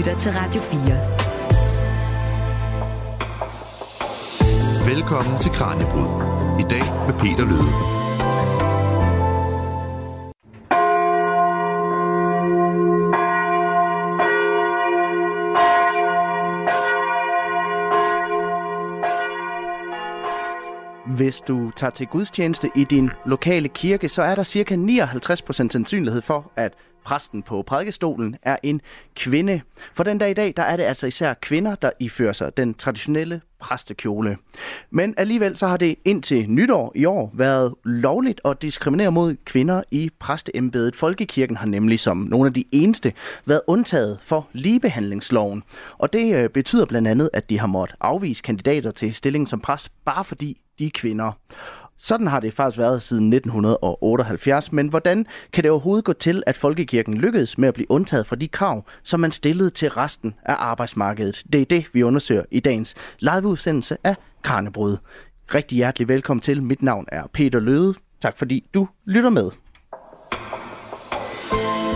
lytter til Radio 4. Velkommen til Kranjebrud. I dag med Peter Løde. Hvis du tager til gudstjeneste i din lokale kirke, så er der cirka 59% sandsynlighed for, at præsten på prædikestolen er en kvinde. For den dag i dag, der er det altså især kvinder, der ifører sig den traditionelle præstekjole. Men alligevel så har det indtil nytår i år været lovligt at diskriminere mod kvinder i præsteembedet. Folkekirken har nemlig som nogle af de eneste været undtaget for ligebehandlingsloven. Og det øh, betyder blandt andet, at de har måttet afvise kandidater til stillingen som præst, bare fordi de er kvinder. Sådan har det faktisk været siden 1978, men hvordan kan det overhovedet gå til, at Folkekirken lykkedes med at blive undtaget fra de krav, som man stillede til resten af arbejdsmarkedet? Det er det, vi undersøger i dagens liveudsendelse af Karnebrud. Rigtig hjertelig velkommen til. Mit navn er Peter Løde. Tak fordi du lytter med.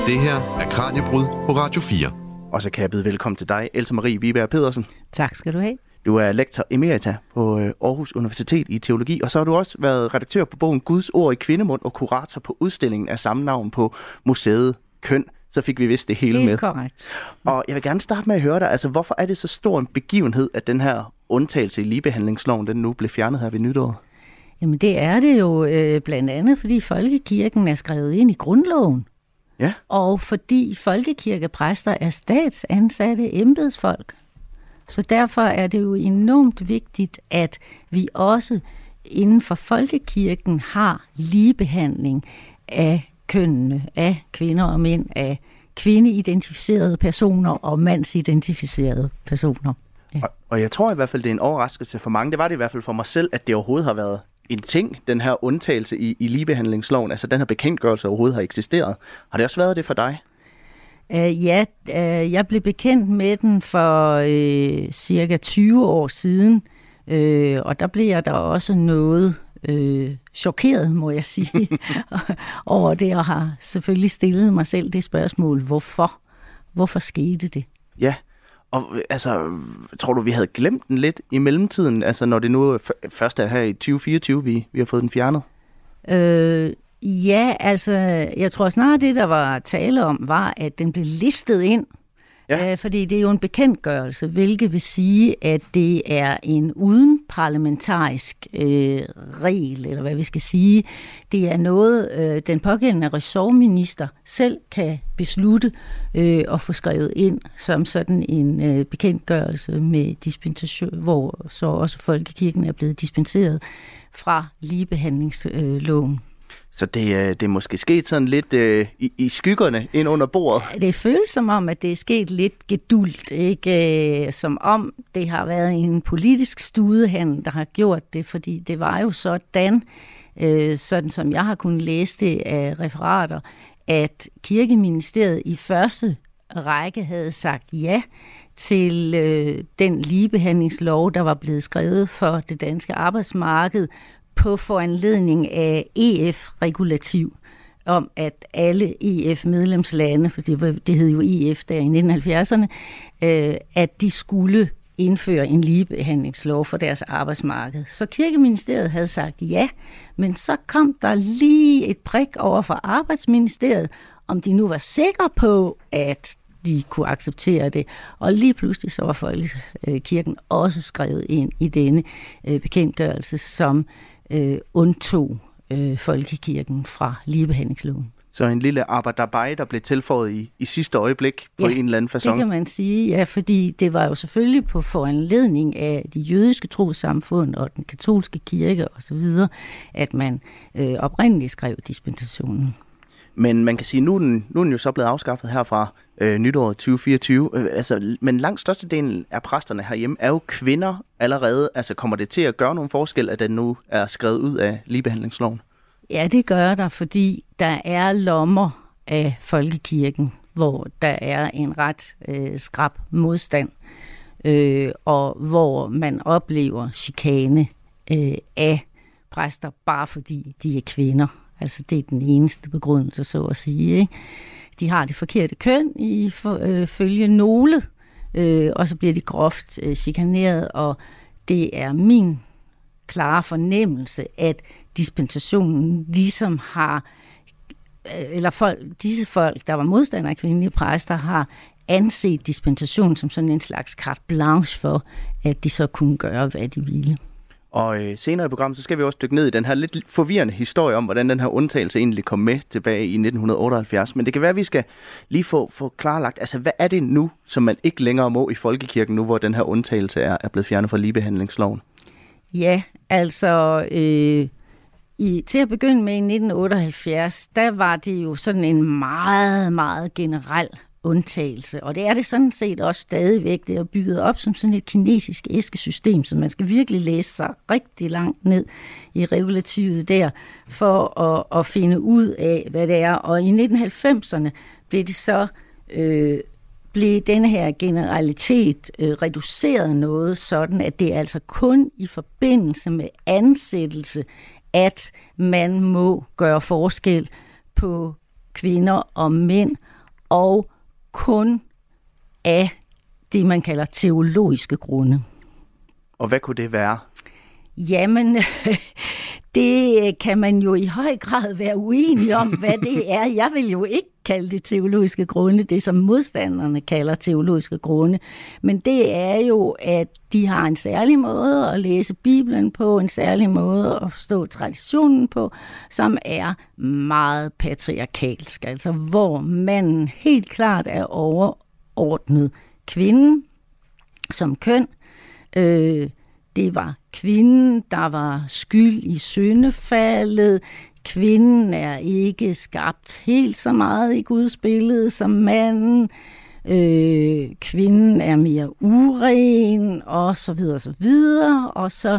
Det her er Kranjebrud på Radio 4. Og så kan jeg byde velkommen til dig, Else Marie Viberg Pedersen. Tak skal du have. Du er lektor emerita på øh, Aarhus Universitet i teologi, og så har du også været redaktør på bogen Guds ord i kvindemund og kurator på udstillingen af samme navn på museet Køn. Så fik vi vist det hele Helt med. korrekt. Og jeg vil gerne starte med at høre dig, altså hvorfor er det så stor en begivenhed, at den her undtagelse i ligebehandlingsloven, den nu blev fjernet her ved nytåret? Jamen det er det jo øh, blandt andet, fordi folkekirken er skrevet ind i grundloven. Ja. Og fordi folkekirkepræster er statsansatte embedsfolk. Så derfor er det jo enormt vigtigt, at vi også inden for folkekirken har ligebehandling af kønnene, af kvinder og mænd, af kvindeidentificerede personer og mandsidentificerede personer. Ja. Og, og jeg tror i hvert fald, det er en overraskelse for mange. Det var det i hvert fald for mig selv, at det overhovedet har været en ting, den her undtagelse i, i ligebehandlingsloven, altså den her bekendtgørelse overhovedet har eksisteret. Har det også været det for dig? Uh, ja, uh, jeg blev bekendt med den for uh, cirka 20 år siden, uh, og der blev jeg da også noget uh, chokeret, må jeg sige, over det, og har selvfølgelig stillet mig selv det spørgsmål, hvorfor? Hvorfor skete det? Ja, og altså, tror du, vi havde glemt den lidt i mellemtiden, altså når det nu først er her i 2024, vi, vi har fået den fjernet? Øh, Ja, altså, jeg tror snart det, der var tale om, var, at den blev listet ind. Ja. Øh, fordi det er jo en bekendtgørelse, hvilket vil sige, at det er en uden parlamentarisk øh, regel, eller hvad vi skal sige. Det er noget, øh, den pågældende ressortminister selv kan beslutte øh, at få skrevet ind som sådan en øh, bekendtgørelse med dispensation, hvor så også folkekirken er blevet dispenseret fra ligebehandlingsloven. Øh, så det, øh, det er måske sket sådan lidt øh, i, i skyggerne ind under bordet. Det føles som om, at det er sket lidt gedult. Ikke? Øh, som om det har været en politisk studehandel, der har gjort det, fordi det var jo sådan, øh, sådan som jeg har kunnet læse det af referater, at kirkeministeriet i første række havde sagt ja til øh, den ligebehandlingslov, der var blevet skrevet for det danske arbejdsmarked på foranledning af EF-regulativ om, at alle EF-medlemslande, for det, det hed jo EF der i 1970'erne, øh, at de skulle indføre en ligebehandlingslov for deres arbejdsmarked. Så kirkeministeriet havde sagt ja, men så kom der lige et prik over for arbejdsministeriet, om de nu var sikre på, at de kunne acceptere det. Og lige pludselig så var Folkekirken også skrevet ind i denne øh, bekendtgørelse, som øh, undtog øh, folkekirken fra ligebehandlingsloven. Så en lille arbejderbej, der blev tilføjet i, i sidste øjeblik på ja, en eller anden façon. det kan man sige, ja, fordi det var jo selvfølgelig på foranledning af de jødiske trosamfund og den katolske kirke osv., at man øh, oprindeligt skrev dispensationen. Men man kan sige, nu er den, nu er den jo så blevet afskaffet her fra øh, nytåret 2024. Øh, altså, men langt størstedelen af præsterne herhjemme er jo kvinder allerede. Altså kommer det til at gøre nogen forskel, at den nu er skrevet ud af ligebehandlingsloven? Ja, det gør der, fordi der er lommer af folkekirken, hvor der er en ret øh, skrab modstand, øh, og hvor man oplever chikane øh, af præster, bare fordi de er kvinder. Altså det er den eneste begrundelse, så at sige. Ikke? De har det forkerte køn i for, øh, følge nogle, øh, og så bliver de groft øh, chikaneret, og det er min klare fornemmelse, at dispensationen ligesom har, øh, eller folk, disse folk, der var modstandere af kvindelige præster, har anset dispensation som sådan en slags carte blanche for, at de så kunne gøre, hvad de ville. Og øh, senere i programmet, så skal vi også dykke ned i den her lidt forvirrende historie om, hvordan den her undtagelse egentlig kom med tilbage i 1978. Men det kan være, at vi skal lige få, få klarlagt, altså hvad er det nu, som man ikke længere må i folkekirken nu, hvor den her undtagelse er, er blevet fjernet fra ligebehandlingsloven? Ja, altså øh, i, til at begynde med i 1978, der var det jo sådan en meget, meget generel undtagelse. Og det er det sådan set også stadigvæk. Det er bygget op som sådan et kinesisk æskesystem, så man skal virkelig læse sig rigtig langt ned i regulativet der, for at, at finde ud af, hvad det er. Og i 1990'erne blev det så... Øh, blev denne her generalitet øh, reduceret noget, sådan at det er altså kun i forbindelse med ansættelse, at man må gøre forskel på kvinder og mænd, og kun af det, man kalder teologiske grunde. Og hvad kunne det være? Jamen, det øh, kan man jo i høj grad være uenig om, hvad det er. Jeg vil jo ikke kalde det teologiske grunde, det som modstanderne kalder teologiske grunde. Men det er jo, at de har en særlig måde at læse Bibelen på, en særlig måde at forstå traditionen på, som er meget patriarkalsk. Altså hvor manden helt klart er overordnet kvinden som køn. Øh, det var kvinden, der var skyld i syndefaldet. Kvinden er ikke skabt helt så meget i Guds billede som manden. Øh, kvinden er mere uren, og så videre, og så videre. Og så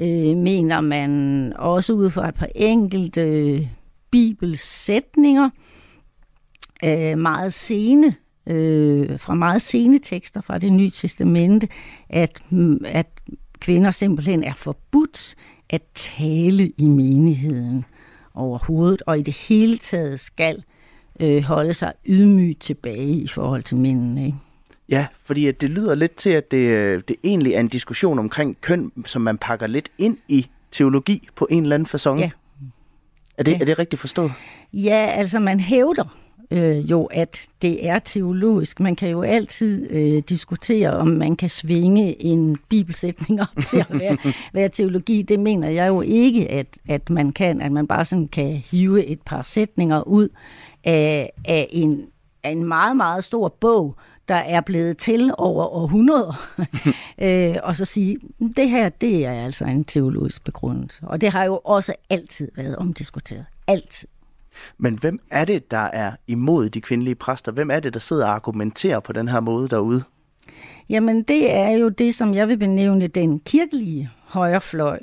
øh, mener man også ud fra et par enkelte øh, bibelsætninger, øh, meget sene, øh, fra meget sene tekster fra det nye testamente, at, at kvinder simpelthen er forbudt at tale i menigheden overhovedet, og i det hele taget skal øh, holde sig ydmygt tilbage i forhold til mændene. Ikke? Ja, fordi det lyder lidt til, at det, øh, det egentlig er en diskussion omkring køn, som man pakker lidt ind i teologi på en eller anden façon. Ja. Er det, ja. er det rigtigt forstået? Ja, altså man hævder øh, jo, at det er teologisk. Man kan jo altid øh, diskutere, om man kan svinge en bibelsætning op til at være, være teologi. Det mener jeg jo ikke, at, at man kan, at man bare sådan kan hive et par sætninger ud af, af, en, af en meget, meget stor bog, der er blevet til over århundreder, øh, og så sige, det her, det er altså en teologisk begrundelse. Og det har jo også altid været omdiskuteret. Altid. Men hvem er det, der er imod de kvindelige præster? Hvem er det, der sidder og argumenterer på den her måde derude? Jamen, det er jo det, som jeg vil benævne den kirkelige højrefløj.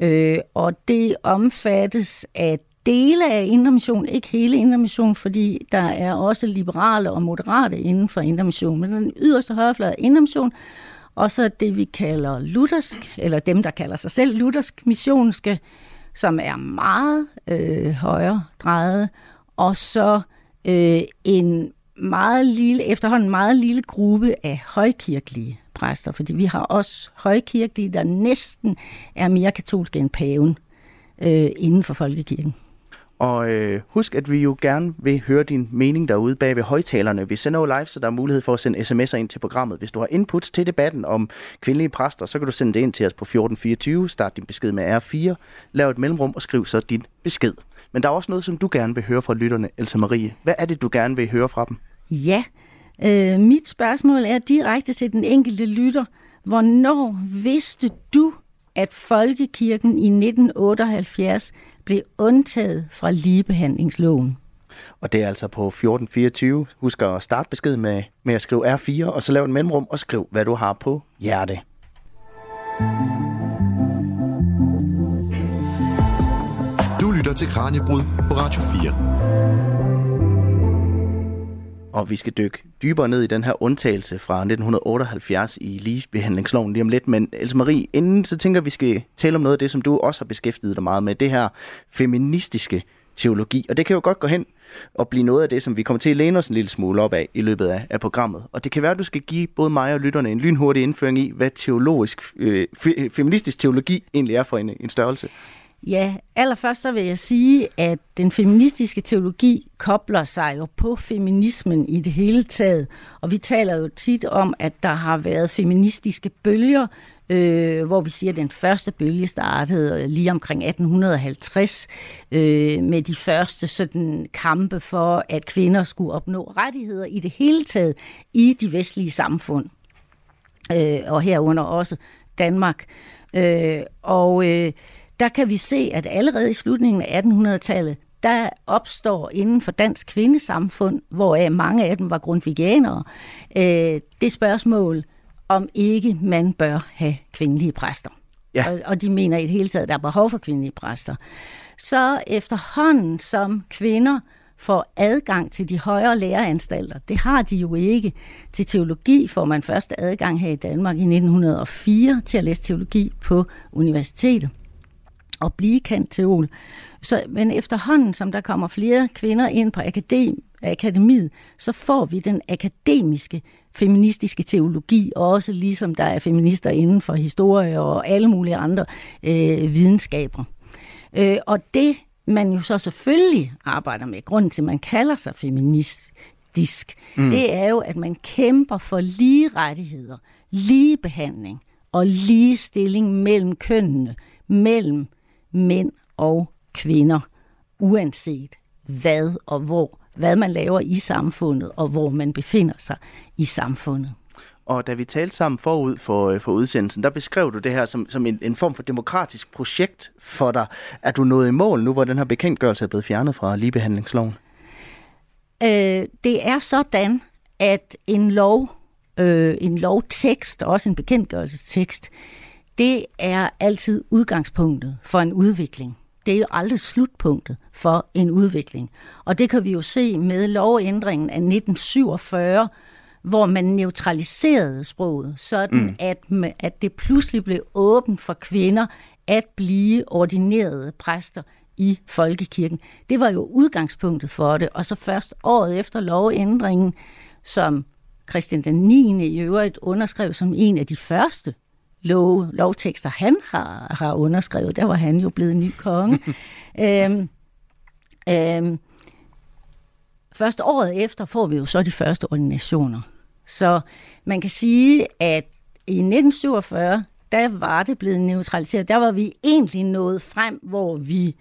Øh, og det omfattes af dele af Indre ikke hele Indre fordi der er også liberale og moderate inden for Indre Men den yderste højrefløj er Indre og så det, vi kalder luthersk, eller dem, der kalder sig selv luthersk missionske, som er meget øh, højere drejet, og så øh, en meget lille, efterhånden meget lille gruppe af højkirkelige præster, fordi vi har også højkirkelige, der næsten er mere katolske end paven øh, inden for folkekirken. Og øh, husk, at vi jo gerne vil høre din mening derude bag ved højtalerne. Vi sender jo live, så der er mulighed for at sende sms'er ind til programmet. Hvis du har inputs til debatten om kvindelige præster, så kan du sende det ind til os på 1424. Start din besked med R4. Lav et mellemrum og skriv så din besked. Men der er også noget, som du gerne vil høre fra lytterne, Elsa Marie. Hvad er det, du gerne vil høre fra dem? Ja, øh, mit spørgsmål er direkte til den enkelte lytter. Hvornår vidste du, at Folkekirken i 1978 blev undtaget fra ligebehandlingsloven. Og det er altså på 1424. Husk at starte besked med, med at skrive R4, og så lav en mellemrum og skriv, hvad du har på hjerte. Du lytter til Kranjebrud på Radio 4. Og vi skal dykke dybere ned i den her undtagelse fra 1978 i ligebehandlingsloven lige om lidt. Men Else Marie, inden så tænker vi skal tale om noget af det, som du også har beskæftiget dig meget med, det her feministiske teologi. Og det kan jo godt gå hen og blive noget af det, som vi kommer til at læne os en lille smule op af i løbet af, af programmet. Og det kan være, at du skal give både mig og lytterne en lynhurtig indføring i, hvad teologisk, øh, feministisk teologi egentlig er for en, en størrelse. Ja, allerførst så vil jeg sige, at den feministiske teologi kobler sig jo på feminismen i det hele taget. Og vi taler jo tit om, at der har været feministiske bølger, øh, hvor vi siger, at den første bølge startede øh, lige omkring 1850 øh, med de første sådan, kampe for, at kvinder skulle opnå rettigheder i det hele taget i de vestlige samfund. Øh, og herunder også Danmark. Øh, og øh, der kan vi se, at allerede i slutningen af 1800-tallet, der opstår inden for dansk kvindesamfund, hvor mange af dem var grundvigianere, øh, det spørgsmål, om ikke man bør have kvindelige præster. Ja. Og, og de mener i det hele taget, at der er behov for kvindelige præster. Så efterhånden som kvinder får adgang til de højere læreanstalter, det har de jo ikke. Til teologi får man først adgang her i Danmark i 1904 til at læse teologi på universitetet og blive kendt teol. Så, men efterhånden, som der kommer flere kvinder ind på akadem, akademiet, så får vi den akademiske feministiske teologi, også ligesom der er feminister inden for historie og alle mulige andre øh, videnskaber. Øh, og det, man jo så selvfølgelig arbejder med, grunden til, at man kalder sig feministisk, mm. det er jo, at man kæmper for lige rettigheder, lige behandling og lige stilling mellem kønnene, mellem mænd og kvinder, uanset hvad og hvor, hvad man laver i samfundet og hvor man befinder sig i samfundet. Og da vi talte sammen forud for, øh, for udsendelsen, der beskrev du det her som, som en, en form for demokratisk projekt for dig. Er du nået i mål nu, hvor den her bekendtgørelse er blevet fjernet fra ligebehandlingsloven? Øh, det er sådan, at en lov, øh, en lovtekst, også en bekendtgørelsestekst, det er altid udgangspunktet for en udvikling. Det er jo aldrig slutpunktet for en udvikling. Og det kan vi jo se med lovændringen af 1947, hvor man neutraliserede sproget, sådan mm. at, at det pludselig blev åbent for kvinder at blive ordinerede præster i folkekirken. Det var jo udgangspunktet for det, og så først året efter lovændringen, som Christian den 9. i øvrigt underskrev som en af de første lov, lovtekster, han har, har underskrevet. Der var han jo blevet ny konge. øhm, øhm, først året efter får vi jo så de første ordinationer. Så man kan sige, at i 1947, der var det blevet neutraliseret. Der var vi egentlig nået frem, hvor vi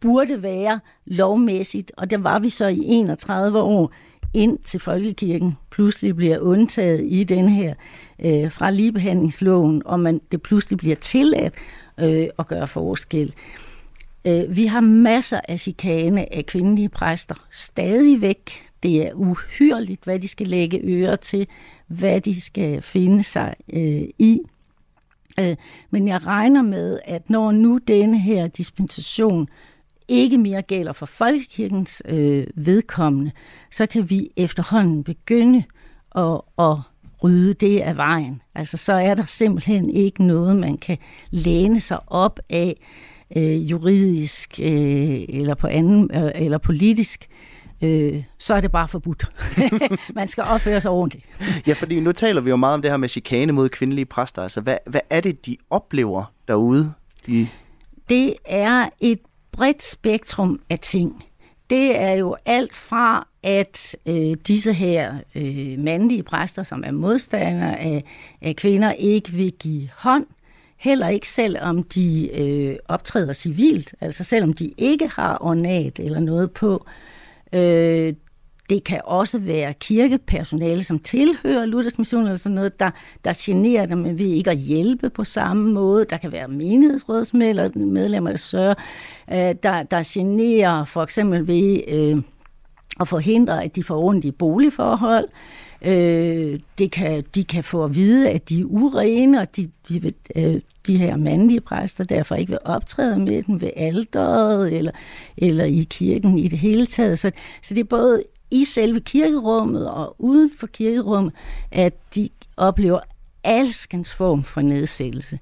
burde være lovmæssigt, og der var vi så i 31 år ind til folkekirken pludselig bliver undtaget i den her øh, fra ligebehandlingsloven, og man det pludselig bliver tilladt øh, at gøre forskel. Øh, vi har masser af chikane af kvindelige præster stadigvæk. Det er uhyrligt, hvad de skal lægge øre til, hvad de skal finde sig øh, i. Øh, men jeg regner med, at når nu denne her dispensation ikke mere gælder for folkekirkens øh, vedkommende, så kan vi efterhånden begynde at, at rydde det af vejen. Altså så er der simpelthen ikke noget, man kan læne sig op af øh, juridisk øh, eller på anden øh, eller politisk. Øh, så er det bare forbudt. man skal opføre sig ordentligt. ja, fordi nu taler vi jo meget om det her med chikane mod kvindelige præster. Altså, hvad, hvad er det, de oplever derude? De... Det er et bredt spektrum af ting. Det er jo alt fra, at øh, disse her øh, mandlige præster, som er modstandere af, af kvinder, ikke vil give hånd, heller ikke selvom de øh, optræder civilt, altså selvom de ikke har ornat eller noget på. Øh, det kan også være kirkepersonale, som tilhører Luthers mission eller sådan noget, der, der generer dem ved ikke at hjælpe på samme måde. Der kan være menighedsrådsmedlemmer, der sørger, øh, der, der generer for eksempel ved øh, at forhindre, at de får ondt i boligforhold. Øh, det kan, de kan få at vide, at de er urene, og de, de, vil, øh, de her mandlige præster derfor ikke vil optræde med den ved alderet eller, eller i kirken i det hele taget. Så, så det er både i selve kirkerummet og uden for kirkerummet, at de oplever alskens form for nedsættelse.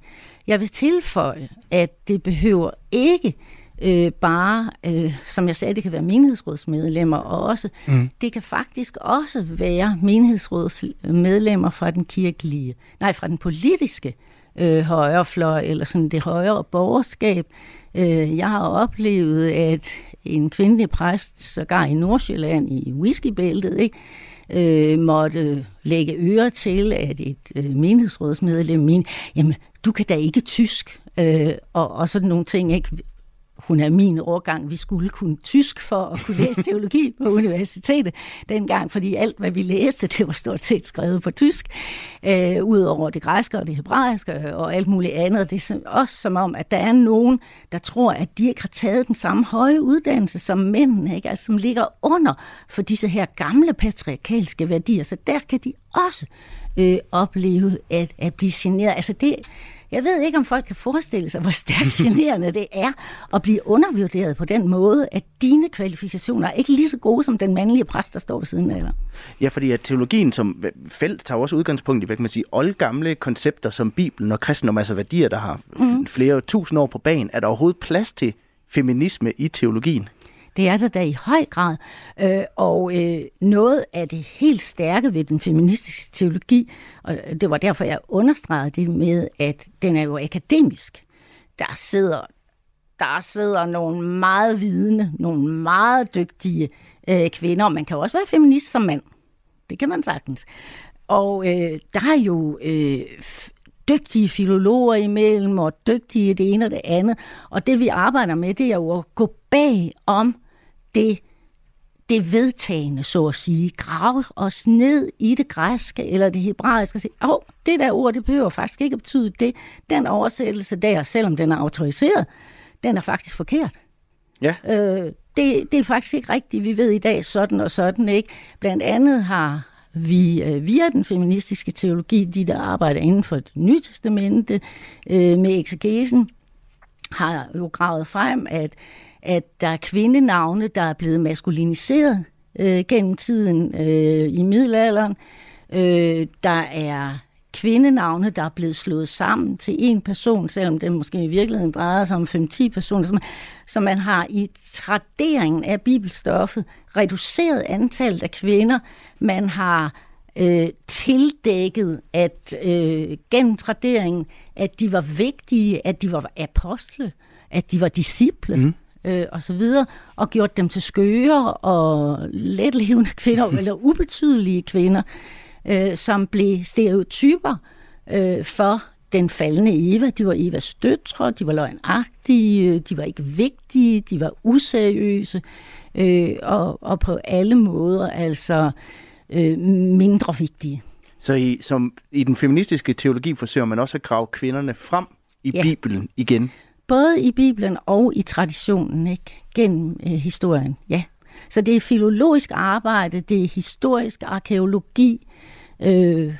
Jeg vil tilføje, at det behøver ikke øh, bare, øh, som jeg sagde, det kan være menighedsrådsmedlemmer også. Mm. Det kan faktisk også være menighedsrådsmedlemmer fra den kirkelige, nej, fra den politiske øh, højrefløj, eller sådan det højere borgerskab. Øh, jeg har oplevet, at en kvindelig præst, sågar i Nordsjælland i whiskybæltet, ikke, øh, måtte lægge øre til, at et øh, menighedsrådsmedlem min, jamen, du kan da ikke tysk, øh, og, og sådan nogle ting, ikke? Hun er min årgang, vi skulle kunne tysk for at kunne læse teologi på universitetet dengang, fordi alt, hvad vi læste, det var stort set skrevet på tysk, øh, udover det græske og det hebraiske og alt muligt andet. Det er også som om, at der er nogen, der tror, at de ikke har taget den samme høje uddannelse som mændene, ikke? Altså, som ligger under for disse her gamle patriarkalske værdier. Så der kan de også øh, opleve at, at blive generet. Altså det, jeg ved ikke, om folk kan forestille sig, hvor stærkt generende det er at blive undervurderet på den måde, at dine kvalifikationer er ikke lige så gode som den mandlige præst, der står ved siden af dig. Ja, fordi at teologien som felt tager også udgangspunkt i, hvad kan man sige, oldgamle koncepter som Bibelen og kristendom, altså værdier, der har mm. flere tusind år på banen. Er der overhovedet plads til feminisme i teologien? Det er der da i høj grad. Øh, og øh, noget af det helt stærke ved den feministiske teologi, og øh, det var derfor, jeg understregede det med, at den er jo akademisk. Der sidder, der sidder nogle meget vidende, nogle meget dygtige øh, kvinder, og man kan også være feminist som mand. Det kan man sagtens. Og øh, der er jo øh, dygtige filologer imellem, og dygtige det ene og det andet. Og det vi arbejder med, det er jo at gå bag om det, det vedtagende, så at sige. Grave os ned i det græske eller det hebraiske og sige, åh, oh, det der ord, det behøver faktisk ikke at betyde det. Den oversættelse der, selvom den er autoriseret, den er faktisk forkert. Ja. Øh, det, det er faktisk ikke rigtigt. Vi ved i dag sådan og sådan, ikke? Blandt andet har vi øh, via den feministiske teologi, de der arbejder inden for det nye testamente øh, med eksegesen, har jo gravet frem, at at der er kvindenavne, der er blevet maskuliniseret øh, gennem tiden øh, i middelalderen. Øh, der er kvindenavne, der er blevet slået sammen til en person, selvom det måske i virkeligheden drejer sig om 5-10 personer. Så man, så man har i traderingen af bibelstoffet reduceret antallet af kvinder. Man har øh, tildækket, at øh, gennem traderingen, at de var vigtige, at de var apostle, at de var disciple. Mm øh, og så videre, og gjort dem til skøre og letlevende kvinder, eller ubetydelige kvinder, øh, som blev stereotyper øh, for den faldende Eva. De var Evas døtre, de var løgnagtige, de var ikke vigtige, de var useriøse, øh, og, og på alle måder altså øh, mindre vigtige. Så i, som, i den feministiske teologi forsøger man også at grave kvinderne frem i ja. Bibelen igen? Både i Bibelen og i traditionen, ikke? Gennem øh, historien, ja. Så det er filologisk arbejde, det er historisk arkeologi, øh,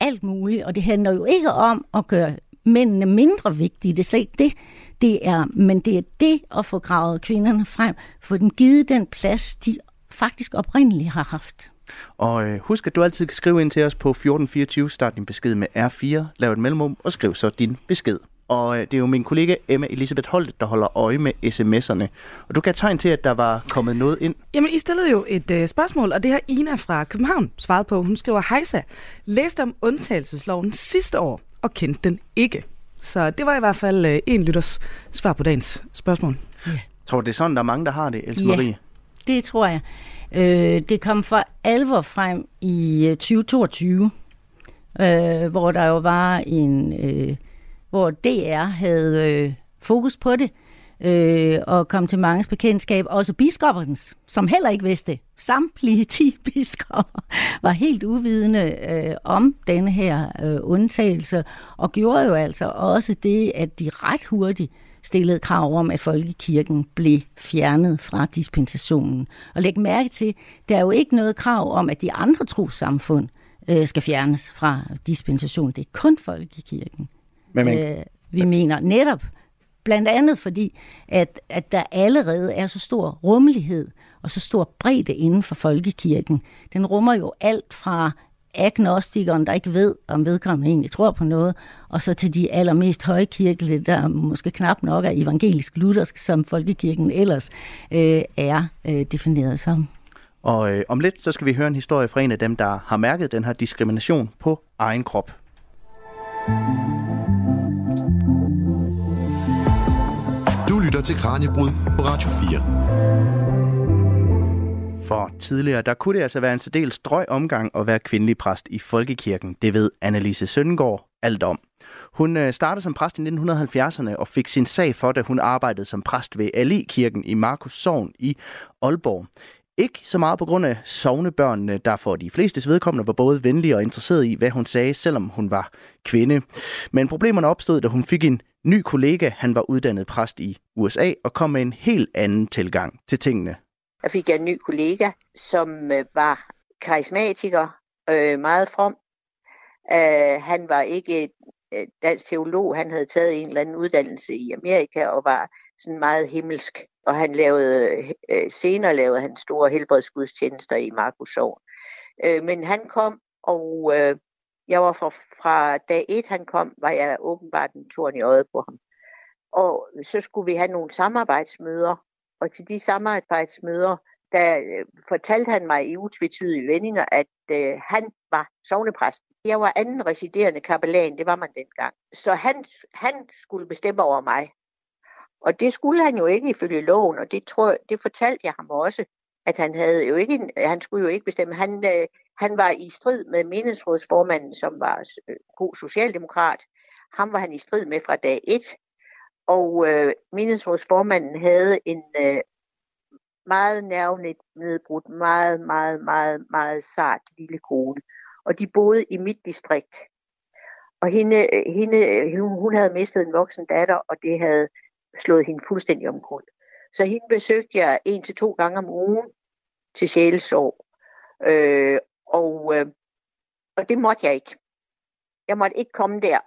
alt muligt. Og det handler jo ikke om at gøre mændene mindre vigtige. Det er slet ikke det. det er, men det er det at få gravet kvinderne frem, få dem givet den plads, de faktisk oprindeligt har haft. Og øh, husk, at du altid kan skrive ind til os på 1424, start din besked med R4, lav et mellemrum og skriv så din besked og øh, det er jo min kollega Emma Elisabeth Holt, der holder øje med sms'erne. Og du kan tegne til, at der var kommet noget ind. Jamen, I stillede jo et øh, spørgsmål, og det har Ina fra København svaret på. Hun skriver, Hejsa, læste om undtagelsesloven sidste år, og kendte den ikke. Så det var i hvert fald øh, en lytters svar på dagens spørgsmål. Ja. Tror du, det er sådan, der er mange, der har det, Else Marie? Ja, det tror jeg. Øh, det kom for alvor frem i 2022, øh, øh, hvor der jo var en... Øh, hvor DR havde øh, fokus på det, øh, og kom til mange bekendtskab, også biskoppernes, som heller ikke vidste Samtlige 10 biskopper var helt uvidende øh, om denne her øh, undtagelse, og gjorde jo altså også det, at de ret hurtigt stillede krav om, at folkekirken blev fjernet fra dispensationen. Og læg mærke til, der er jo ikke noget krav om, at de andre trossamfund øh, skal fjernes fra dispensationen. Det er kun folkekirken. Men man... øh, vi mener netop, blandt andet fordi, at, at der allerede er så stor rummelighed og så stor bredde inden for folkekirken. Den rummer jo alt fra agnostikeren, der ikke ved, om vedkommende egentlig tror på noget, og så til de allermest højkirkelige, der måske knap nok er evangelisk-luthersk, som folkekirken ellers øh, er øh, defineret som. Og øh, om lidt, så skal vi høre en historie fra en af dem, der har mærket den her diskrimination på egen krop. Du lytter til Kranjebrud på Radio 4. For tidligere, der kunne det altså være en særdeles drøg omgang at være kvindelig præst i Folkekirken. Det ved Annelise Søndengård alt om. Hun øh, startede som præst i 1970'erne og fik sin sag for, da hun arbejdede som præst ved Ali-kirken i Markus Sogn i Aalborg. Ikke så meget på grund af sovnebørnene, der for de fleste vedkommende var både venlige og interesserede i, hvad hun sagde, selvom hun var kvinde. Men problemerne opstod, da hun fik en ny kollega. Han var uddannet præst i USA og kom med en helt anden tilgang til tingene. Jeg fik en ny kollega, som øh, var karismatiker, øh, meget from. Øh, han var ikke øh, dansk teolog, han havde taget en eller anden uddannelse i Amerika og var sådan meget himmelsk og han lavede, øh, senere lavede han store helbredsgudstjenester i Markus Sogn. Øh, men han kom, og øh, jeg var fra, fra dag et, han kom, var jeg åbenbart en torn i øjet på ham. Og så skulle vi have nogle samarbejdsmøder, og til de samarbejdsmøder, der øh, fortalte han mig i utvetydige vendinger, at øh, han var sovnepræst. Jeg var anden residerende kapellan, det var man dengang. Så han, han skulle bestemme over mig. Og det skulle han jo ikke ifølge loven, og det, tror, det fortalte jeg ham også, at han havde jo ikke, han skulle jo ikke bestemme. Han, øh, han var i strid med meningsrådsformanden, som var øh, god socialdemokrat. Ham var han i strid med fra dag et. Og øh, meningsrådsformanden havde en øh, meget nervnet nedbrudt, meget, meget, meget, meget sart lille kone. Og de boede i mit distrikt. Og hende, øh, hende, øh, hun havde mistet en voksen datter, og det havde slået hende fuldstændig omkring. Så hende besøgte jeg en til to gange om ugen til sjælesår. Øh, og, øh, og det måtte jeg ikke. Jeg måtte ikke komme der,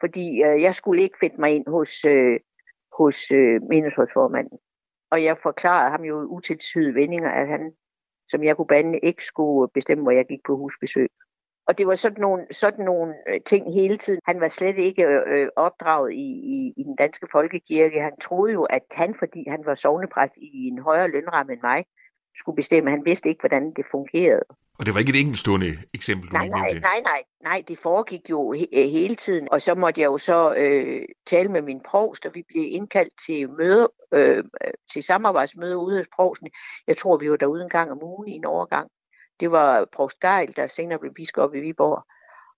fordi øh, jeg skulle ikke finde mig ind hos, øh, hos øh, menighedsrådsformanden. Og jeg forklarede ham jo utilsyde vendinger, at han, som jeg kunne bande, ikke skulle bestemme, hvor jeg gik på husbesøg. Og det var sådan nogle, sådan nogle øh, ting hele tiden. Han var slet ikke øh, øh, opdraget i, i, i den danske folkekirke. Han troede jo, at han, fordi han var sovnepræst i en højere lønramme end mig, skulle bestemme. Han vidste ikke, hvordan det fungerede. Og det var ikke et enkeltstående eksempel? Nej, nej, nej, nej, nej, det foregik jo he- øh, hele tiden. Og så måtte jeg jo så øh, tale med min provst, og vi blev indkaldt til møde, øh, til samarbejdsmøde ude hos provsten. Jeg tror, vi var derude en gang om ugen i en overgang. Det var Prost Geil, der senere blev biskop i Viborg.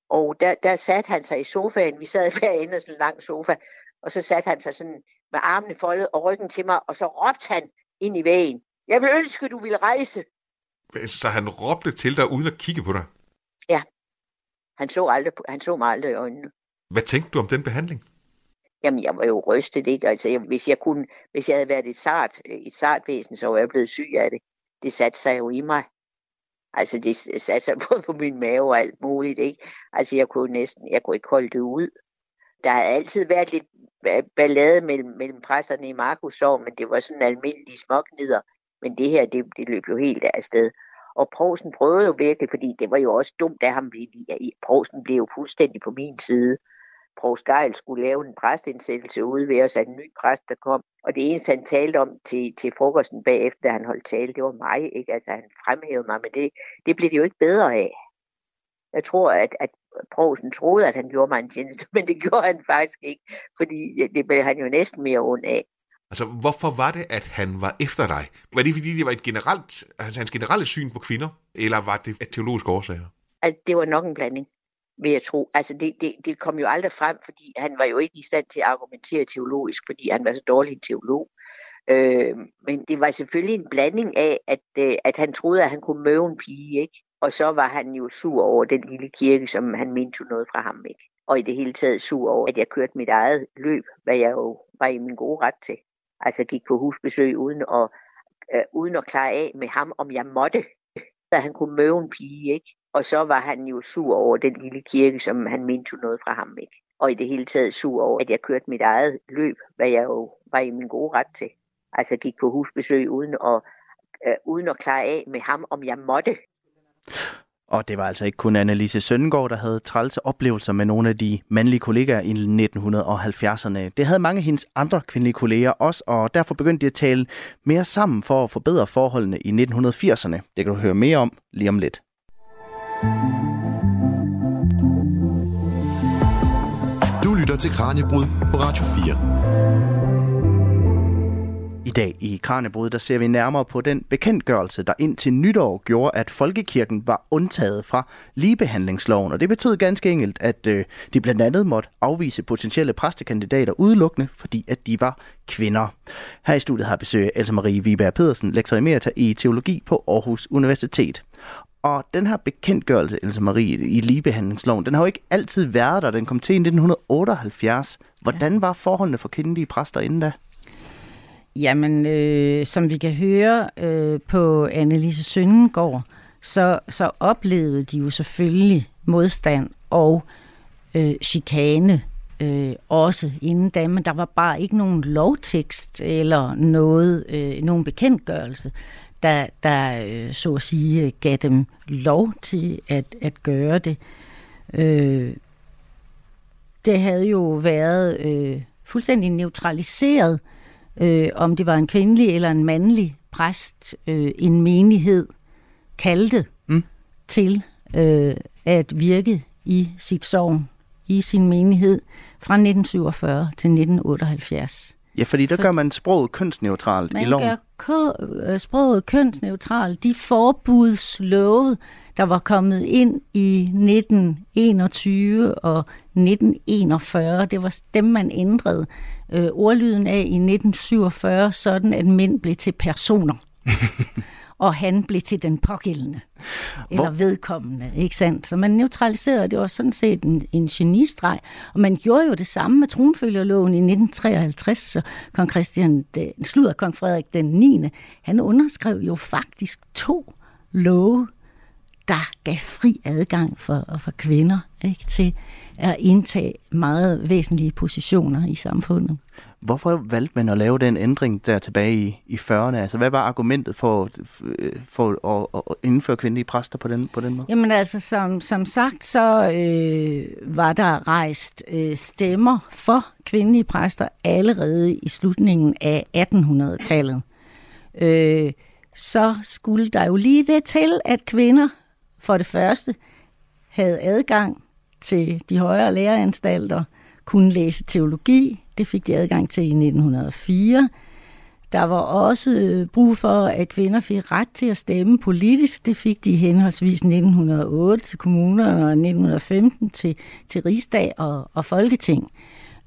Og der, der satte han sig i sofaen. Vi sad hver ende af sådan en lang sofa. Og så satte han sig sådan med armene foldet og ryggen til mig. Og så råbte han ind i vægen. Jeg vil ønske, du ville rejse. Så han råbte til dig uden at kigge på dig? Ja. Han så, aldrig, han så mig aldrig i øjnene. Hvad tænkte du om den behandling? Jamen, jeg var jo rystet, ikke? Altså, jeg, hvis, jeg kunne, hvis jeg havde været et sart, et sart væsen, så var jeg blevet syg af det. Det satte sig jo i mig. Altså det satte sig både på min mave og alt muligt, ikke? Altså jeg kunne næsten, jeg kunne ikke holde det ud. Der har altid været lidt ballade mellem, mellem præsterne i Markus Sov, men det var sådan almindelige småknider. Men det her, det, det løb jo helt af sted. Og Provsten prøvede jo virkelig, fordi det var jo også dumt af ham. Provsten blev jo fuldstændig på min side. Provst Geil skulle lave en præstindsættelse ude ved os af en ny præst, der kom. Og det eneste, han talte om til, til frokosten bagefter, da han holdt tale, det var mig. Ikke? Altså, han fremhævede mig, men det, det blev det jo ikke bedre af. Jeg tror, at, at provsten troede, at han gjorde mig en tjeneste, men det gjorde han faktisk ikke, fordi det blev han jo næsten mere ond af. Altså, hvorfor var det, at han var efter dig? Var det, fordi det var et generelt, altså, hans generelle syn på kvinder, eller var det et teologisk årsager? Altså, det var nok en blanding vil jeg tro. Altså det, det, det kom jo aldrig frem, fordi han var jo ikke i stand til at argumentere teologisk, fordi han var så dårlig en teolog. Øh, men det var selvfølgelig en blanding af, at, øh, at han troede, at han kunne møde en pige, ikke? Og så var han jo sur over den lille kirke, som han mente jo noget fra ham, ikke? Og i det hele taget sur over, at jeg kørte mit eget løb, hvad jeg jo var i min gode ret til. Altså gik på husbesøg uden at, øh, uden at klare af med ham, om jeg måtte, da han kunne møde en pige, ikke? Og så var han jo sur over den lille kirke, som han mente jo noget fra ham, ikke? Og i det hele taget sur over, at jeg kørte mit eget løb, hvad jeg jo var i min gode ret til. Altså gik på husbesøg uden at, øh, uden at klare af med ham, om jeg måtte. Og det var altså ikke kun Annelise Søndengård, der havde trælse oplevelser med nogle af de mandlige kollegaer i 1970'erne. Det havde mange af hendes andre kvindelige kolleger også, og derfor begyndte de at tale mere sammen for at forbedre forholdene i 1980'erne. Det kan du høre mere om lige om lidt. Du lytter til Kranjebrud på Radio 4. I dag i Kranjebrud, der ser vi nærmere på den bekendtgørelse, der indtil nytår gjorde, at Folkekirken var undtaget fra ligebehandlingsloven. Og det betød ganske enkelt, at øh, de blandt andet måtte afvise potentielle præstekandidater udelukkende, fordi at de var kvinder. Her i studiet har besøg Else Marie Viberg Pedersen, lektor emerita i teologi på Aarhus Universitet. Og den her bekendtgørelse, Elsa Marie, i ligebehandlingsloven, den har jo ikke altid været der. Den kom til i 1978. Hvordan var forholdene for kvindelige præster inden da? Jamen, øh, som vi kan høre øh, på Annelise Søndengård, så, så oplevede de jo selvfølgelig modstand og øh, chikane øh, også inden da, men der var bare ikke nogen lovtekst eller noget, øh, nogen bekendtgørelse, der, der øh, så at sige gav dem lov til at, at gøre det. Øh, det havde jo været øh, fuldstændig neutraliseret øh, om det var en kvindelig eller en mandlig præst, øh, en menighed kaldte mm. til øh, at virke i sit sovn, i sin menighed fra 1947 til 1978. Ja, fordi der For, gør man sproget kønsneutralt i loven. Man gør øh, sproget kønsneutralt. De forbudslove, der var kommet ind i 1921 og 1941, det var dem, man ændrede øh, ordlyden af i 1947, sådan at mænd blev til personer. og han blev til den pågældende, eller Hvor? vedkommende, ikke sandt? Så man neutraliserede, det var sådan set en, en genistreg, og man gjorde jo det samme med tronfølgerloven i 1953, så kong Christian, den, slutter kong Frederik den 9., han underskrev jo faktisk to love, der gav fri adgang for, for kvinder ikke, til at indtage meget væsentlige positioner i samfundet. Hvorfor valgte man at lave den ændring der tilbage i, i 40'erne? Altså, hvad var argumentet for, for at, at indføre kvindelige præster på den, på den måde? Jamen altså, som, som sagt, så øh, var der rejst øh, stemmer for kvindelige præster allerede i slutningen af 1800-tallet. Øh, så skulle der jo lige det til, at kvinder for det første havde adgang til de højere læreanstalter, kunne læse teologi. Det fik de adgang til i 1904. Der var også øh, brug for, at kvinder fik ret til at stemme politisk. Det fik de henholdsvis 1908 til kommunerne og 1915 til, til rigsdag og, og folketing.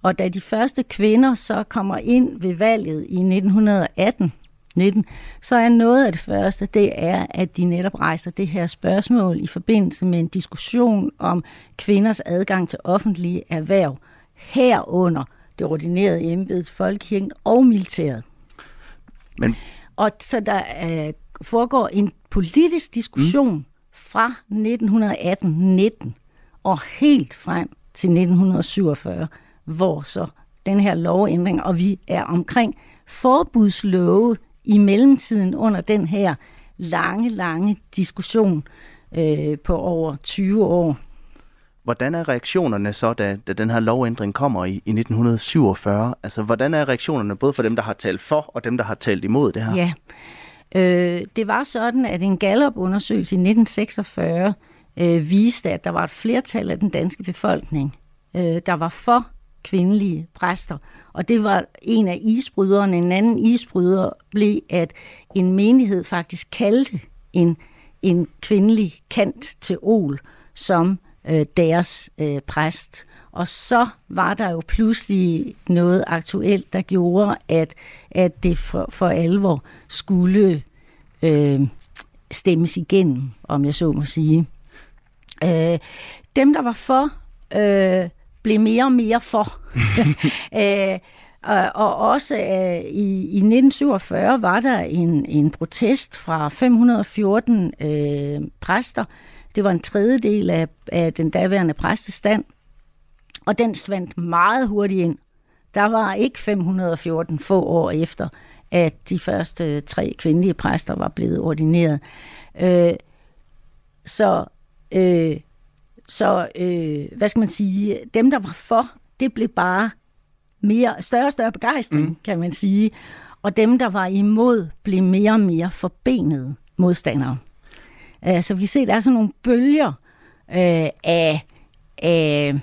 Og da de første kvinder så kommer ind ved valget i 1918, 19, så er noget af det første, det er, at de netop rejser det her spørgsmål i forbindelse med en diskussion om kvinders adgang til offentlige erhverv, herunder det ordinerede embede til folkekirken og militæret. Men... Og så der uh, foregår en politisk diskussion mm. fra 1918-19 og helt frem til 1947, hvor så den her lovændring, og vi er omkring forbudslove i mellemtiden under den her lange, lange diskussion øh, på over 20 år. Hvordan er reaktionerne så, da, da den her lovændring kommer i, i 1947? Altså, hvordan er reaktionerne både for dem, der har talt for, og dem, der har talt imod det her? Ja, øh, det var sådan, at en Gallup-undersøgelse i 1946 øh, viste, at der var et flertal af den danske befolkning, øh, der var for kvindelige præster. Og det var en af isbryderne. En anden isbryder blev, at en menighed faktisk kaldte en, en kvindelig kant til Ol som øh, deres øh, præst. Og så var der jo pludselig noget aktuelt, der gjorde, at, at det for, for alvor skulle øh, stemmes igennem, om jeg så må sige. Øh, dem, der var for, øh, blev mere og mere for. øh, og også øh, i, i 1947 var der en, en protest fra 514 øh, præster. Det var en tredjedel af, af den daværende præstestand, og den svandt meget hurtigt ind. Der var ikke 514 få år efter, at de første tre kvindelige præster var blevet ordineret. Øh, så øh, så øh, hvad skal man sige, dem der var for, det blev bare mere, større og større begejstring, mm. kan man sige. Og dem, der var imod, blev mere og mere forbenede modstandere. Uh, så vi ser, der er sådan nogle bølger uh, af, af,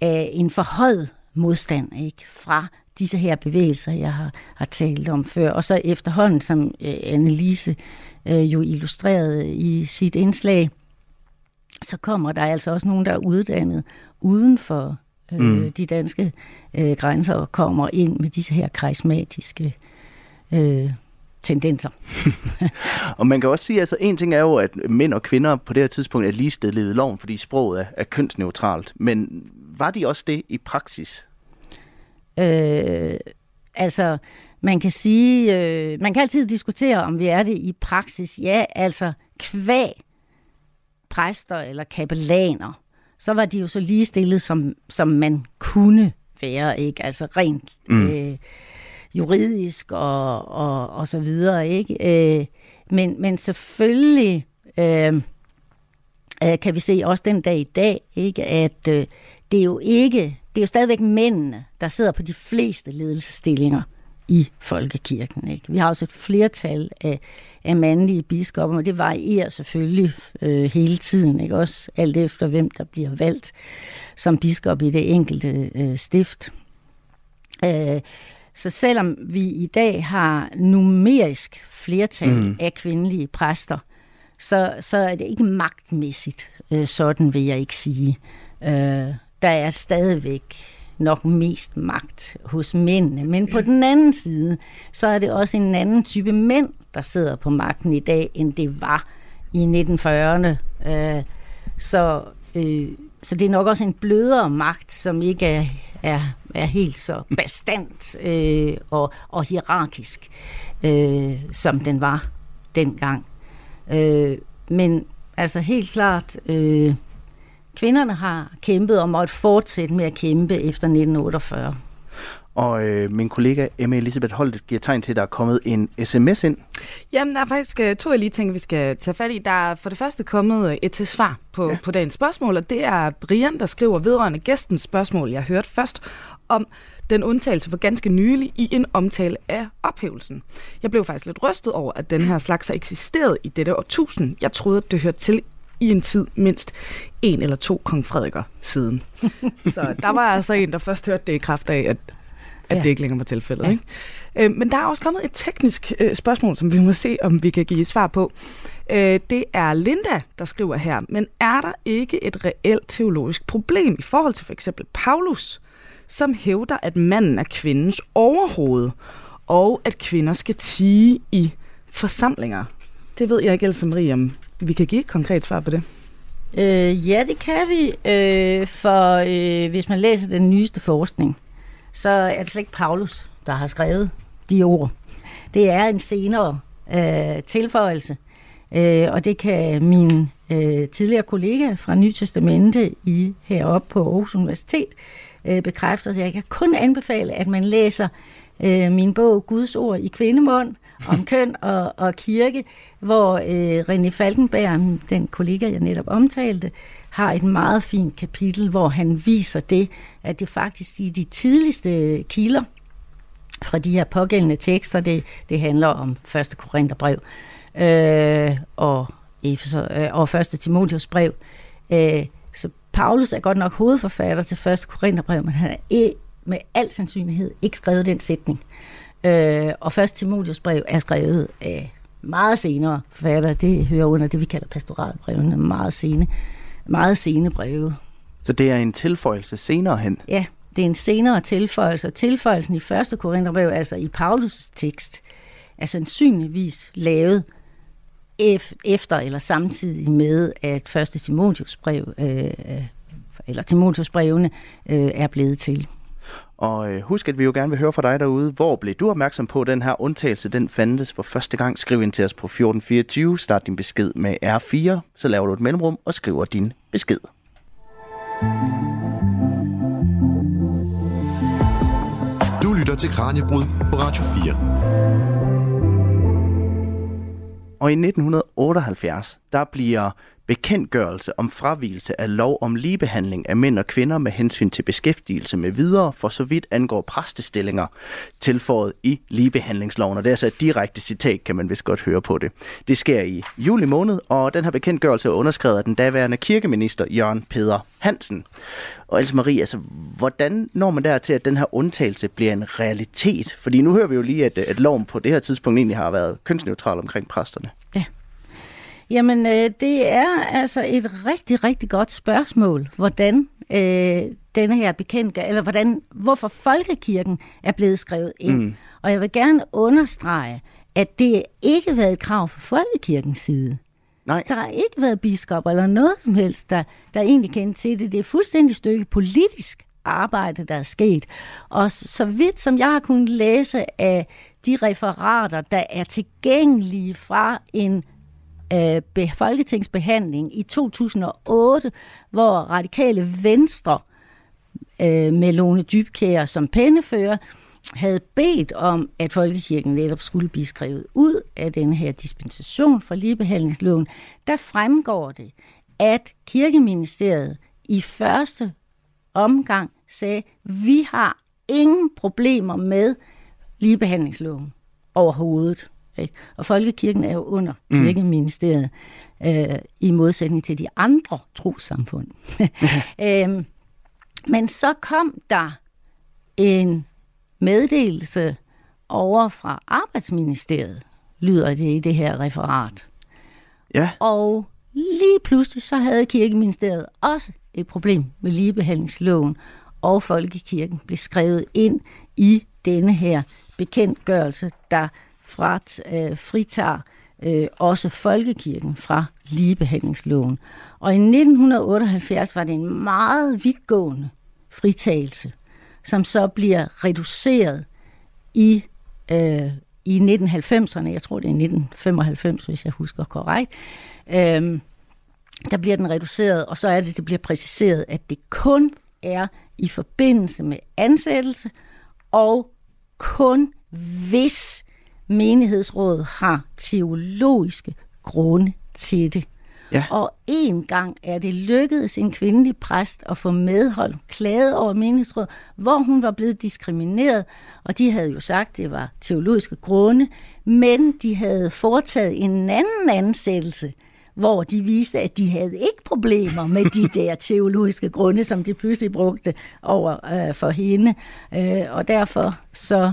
af en forhøjet modstand ikke? fra disse her bevægelser, jeg har, har talt om før. Og så efterhånden, som uh, Annelise uh, jo illustrerede i sit indslag, så kommer der altså også nogen, der er uddannet uden for øh, mm. de danske øh, grænser og kommer ind med disse her karismatiske øh, tendenser. og man kan også sige, at altså, en ting er jo, at mænd og kvinder på det her tidspunkt er ligestillede i loven, fordi sproget er, er kønsneutralt. Men var de også det i praksis? Øh, altså, man kan sige, øh, man kan altid diskutere, om vi er det i praksis. Ja, altså kvæg præster eller kapellaner, så var de jo så ligestillet, som, som man kunne være, ikke? Altså rent mm. øh, juridisk og, og, og så videre, ikke? Øh, men, men selvfølgelig øh, øh, kan vi se også den dag i dag, ikke? At øh, det er jo ikke, det er jo stadigvæk mændene, der sidder på de fleste ledelsestillinger i folkekirken. Ikke? Vi har også et flertal af af mandlige biskopper, og det varierer selvfølgelig øh, hele tiden, ikke også alt efter hvem der bliver valgt som biskop i det enkelte øh, stift. Øh, så selvom vi i dag har numerisk flertal mm. af kvindelige præster, så, så er det ikke magtmæssigt, øh, sådan vil jeg ikke sige. Øh, der er stadigvæk nok mest magt hos mændene. Men på den anden side, så er det også en anden type mænd, der sidder på magten i dag, end det var i 1940'erne. Øh, så, øh, så det er nok også en blødere magt, som ikke er, er, er helt så bestandt øh, og, og hierarkisk, øh, som den var dengang. Øh, men altså helt klart, øh, kvinderne har kæmpet og måtte fortsætte med at kæmpe efter 1948. Og øh, min kollega Emma Elisabeth Holt giver tegn til, at der er kommet en sms ind. Jamen, der er faktisk uh, to, jeg lige tænker, vi skal tage fat i. Der er for det første kommet uh, et til svar på, ja. på dagens spørgsmål, og det er Brian, der skriver vedrørende gæstens spørgsmål, jeg hørte først, om den undtagelse for ganske nylig i en omtale af ophævelsen. Jeg blev faktisk lidt rystet over, at den her slags har eksisteret i dette årtusind. Jeg troede, at det hørte til i en tid mindst en eller to kong Frederikker siden. Så der var altså en, der først hørte det i kraft af, at at ja. det ikke længere var tilfældet. Ja. Ikke? Øh, men der er også kommet et teknisk øh, spørgsmål, som vi må se, om vi kan give svar på. Øh, det er Linda, der skriver her, men er der ikke et reelt teologisk problem i forhold til for eksempel Paulus, som hævder, at manden er kvindens overhoved, og at kvinder skal tige i forsamlinger? Det ved jeg ikke, Else Marie, om vi kan give et konkret svar på det. Øh, ja, det kan vi, øh, for øh, hvis man læser den nyeste forskning, så er det slet ikke Paulus, der har skrevet de ord. Det er en senere øh, tilføjelse, øh, og det kan min øh, tidligere kollega fra Nye Testamente i heroppe på Aarhus Universitet øh, bekræfte. Så jeg kan kun anbefale, at man læser øh, min bog Guds ord i kvindemund om køn og, og kirke, hvor øh, René Falkenberg, den kollega, jeg netop omtalte, har et meget fint kapitel, hvor han viser det, at det faktisk i de tidligste kilder fra de her pågældende tekster, det, det handler om 1. Korintherbrev øh, og, Efeser, øh, og 1. Timotheus brev. Øh, så Paulus er godt nok hovedforfatter til 1. Korintherbrev, men han har med al sandsynlighed ikke skrevet den sætning. Øh, og 1. Timotheus brev er skrevet af meget senere forfatter. Det hører under det, vi kalder pastoralbrevene, meget sene meget sene breve. Så det er en tilføjelse senere hen? Ja, det er en senere tilføjelse. Tilføjelsen i 1. Korintherbrev, altså i Paulus' tekst, er sandsynligvis lavet efter eller samtidig med, at 1. Timotheus brev, øh, eller Timotheus brevene, øh, er blevet til. Og øh, husk, at vi jo gerne vil høre fra dig derude. Hvor blev du opmærksom på, at den her undtagelse den fandtes for første gang? Skriv ind til os på 1424. Start din besked med R4. Så laver du et mellemrum og skriver din besked. Du lytter til Kranjebrud på Radio 4. Og i 1978, der bliver bekendtgørelse om fravigelse af lov om ligebehandling af mænd og kvinder med hensyn til beskæftigelse med videre, for så vidt angår præstestillinger, tilføjet i ligebehandlingsloven. Og det er altså et direkte citat, kan man vist godt høre på det. Det sker i juli måned, og den her bekendtgørelse er underskrevet af den daværende kirkeminister Jørgen Peder Hansen. Og Else Marie, altså, hvordan når man der til, at den her undtagelse bliver en realitet? Fordi nu hører vi jo lige, at, at loven på det her tidspunkt egentlig har været kønsneutral omkring præsterne. Ja. Jamen, øh, det er altså et rigtig, rigtig godt spørgsmål, hvordan øh, denne her bekendt, eller hvordan, hvorfor folkekirken er blevet skrevet ind. Mm. Og jeg vil gerne understrege, at det ikke har været et krav fra folkekirkens side. Nej. Der har ikke været biskop eller noget som helst, der, der egentlig kendte til det. Det er fuldstændig stykke politisk arbejde, der er sket. Og så vidt som jeg har kunnet læse af de referater, der er tilgængelige fra en øh, folketingsbehandling i 2008, hvor radikale venstre øh, med Lone Dybkær som pennefører havde bedt om, at folkekirken netop skulle blive skrevet ud af den her dispensation fra ligebehandlingsloven, der fremgår det, at kirkeministeriet i første omgang sagde, vi har ingen problemer med ligebehandlingsloven overhovedet. Ikke? Og folkekirken er jo under mm. kirkeministeriet, øh, i modsætning til de andre trosamfund. øhm, men så kom der en meddelelse over fra arbejdsministeriet, lyder det i det her referat. Ja. Og lige pludselig så havde kirkeministeriet også et problem med ligebehandlingsloven, og folkekirken blev skrevet ind i denne her bekendtgørelse, der frat, øh, fritager øh, også folkekirken fra ligebehandlingsloven. Og i 1978 var det en meget vidtgående fritagelse, som så bliver reduceret i, øh, i 1990'erne. Jeg tror, det er 1995, hvis jeg husker korrekt. Øh, der bliver den reduceret, og så er det, det bliver præciseret, at det kun er i forbindelse med ansættelse, og kun hvis menighedsrådet har teologiske grunde til det. Ja. Og en gang er det lykkedes en kvindelig præst at få medhold, klaget over menighedsrådet, hvor hun var blevet diskrimineret, og de havde jo sagt, at det var teologiske grunde, men de havde foretaget en anden ansættelse, hvor de viste, at de havde ikke problemer med de der teologiske grunde, som de pludselig brugte over øh, for hende. Øh, og derfor så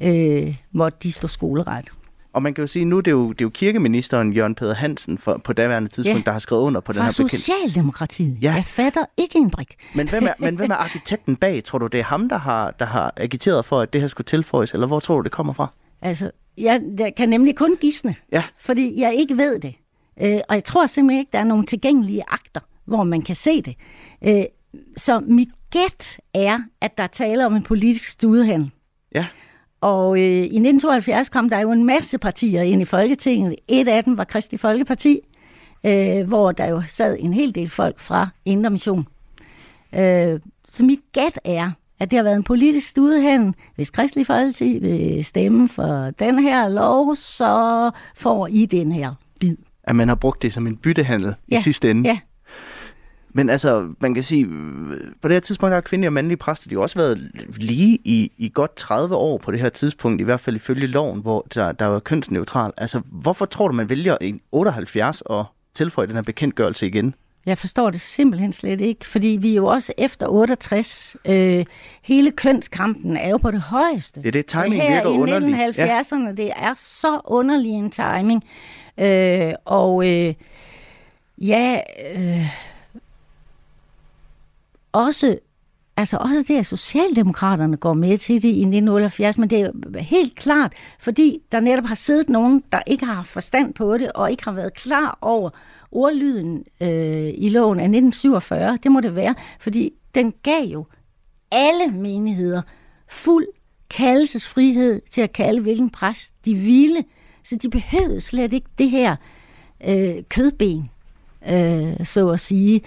øh, måtte de stå skoleret. Og man kan jo sige, nu det er jo, det er jo kirkeministeren Jørgen Peder Hansen for, på daværende tidspunkt, ja. der har skrevet under på Fra den her bekendt. Socialdemokratiet. Ja. Jeg fatter ikke en brik. Men hvem, er, men hvem er arkitekten bag? Tror du, det er ham, der har, der har agiteret for, at det her skulle tilføjes, eller hvor tror du, det kommer fra? Altså, jeg, jeg kan nemlig kun gisne, Ja. fordi jeg ikke ved det. Øh, og jeg tror simpelthen ikke, der er nogle tilgængelige akter, hvor man kan se det. Øh, så mit gæt er, at der taler om en politisk studehandel. Ja. Og øh, i 1972 kom der jo en masse partier ind i Folketinget. Et af dem var Kristelig Folkeparti, øh, hvor der jo sad en hel del folk fra Indre Mission. Øh, så mit gæt er, at det har været en politisk studehandel. Hvis Kristelig Folkeparti vil stemme for den her lov, så får I den her bid. At man har brugt det som en byttehandel i sidste ende. Ja, Men altså, man kan sige, på det her tidspunkt har kvindelige og mandlige præster, de har også været lige i, i godt 30 år på det her tidspunkt, i hvert fald ifølge loven, hvor der, der var kønsneutral. Altså, hvorfor tror du, man vælger i 78 og tilføje den her bekendtgørelse igen? Jeg forstår det simpelthen slet ikke, fordi vi er jo også efter 68. Øh, hele kønskampen er jo på det højeste. Det er det, timing Her virker i underlig. 1970'erne, det er så underlig en timing. Øh, og øh, ja, øh, også, altså også det, at Socialdemokraterne går med til det i 1978, men det er helt klart, fordi der netop har siddet nogen, der ikke har haft forstand på det, og ikke har været klar over ordlyden øh, i loven af 1947. Det må det være, fordi den gav jo alle menigheder fuld kaldelsesfrihed til at kalde hvilken præst de ville. Så de behøvede slet ikke det her øh, kødben, øh, så at sige.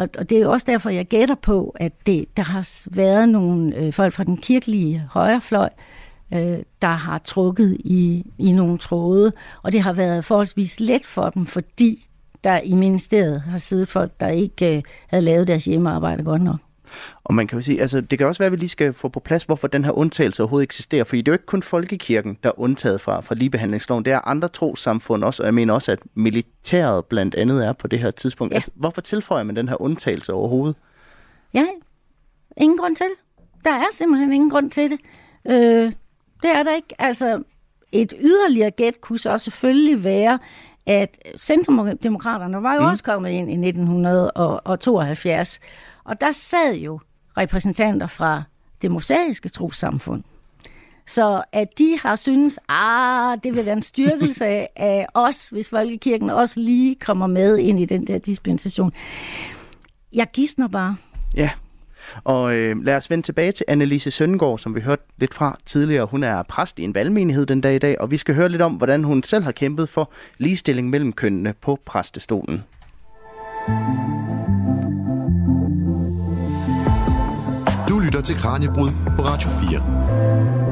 Og, og det er jo også derfor, jeg gætter på, at det, der har været nogle øh, folk fra den kirkelige højrefløj, øh, der har trukket i, i nogle tråde, og det har været forholdsvis let for dem, fordi der i ministeriet har siddet folk, der ikke øh, havde lavet deres hjemmearbejde godt nok. Og man kan jo sige, altså det kan også være, at vi lige skal få på plads, hvorfor den her undtagelse overhovedet eksisterer. Fordi det er jo ikke kun folkekirken, der er undtaget fra, fra ligebehandlingsloven. Det er andre trosamfund også, og jeg mener også, at militæret blandt andet er på det her tidspunkt. Ja. Altså, hvorfor tilføjer man den her undtagelse overhovedet? Ja, ingen grund til det. Der er simpelthen ingen grund til det. Øh, det er der ikke. Altså, et yderligere gæt kunne så selvfølgelig være, at Centrumdemokraterne var jo mm. også kommet ind i 1972, og der sad jo repræsentanter fra det mosaiske trosamfund. Så at de har synes, ah, det vil være en styrkelse af os, hvis Folkekirken også lige kommer med ind i den der dispensation. Jeg gidsner bare. Ja, og øh, lad os vende tilbage til Annelise Søndergaard, som vi hørte lidt fra tidligere. Hun er præst i en valgmenighed den dag i dag, og vi skal høre lidt om, hvordan hun selv har kæmpet for ligestilling mellem kønnene på præstestolen. Du lytter til Kranjebrud på Radio 4.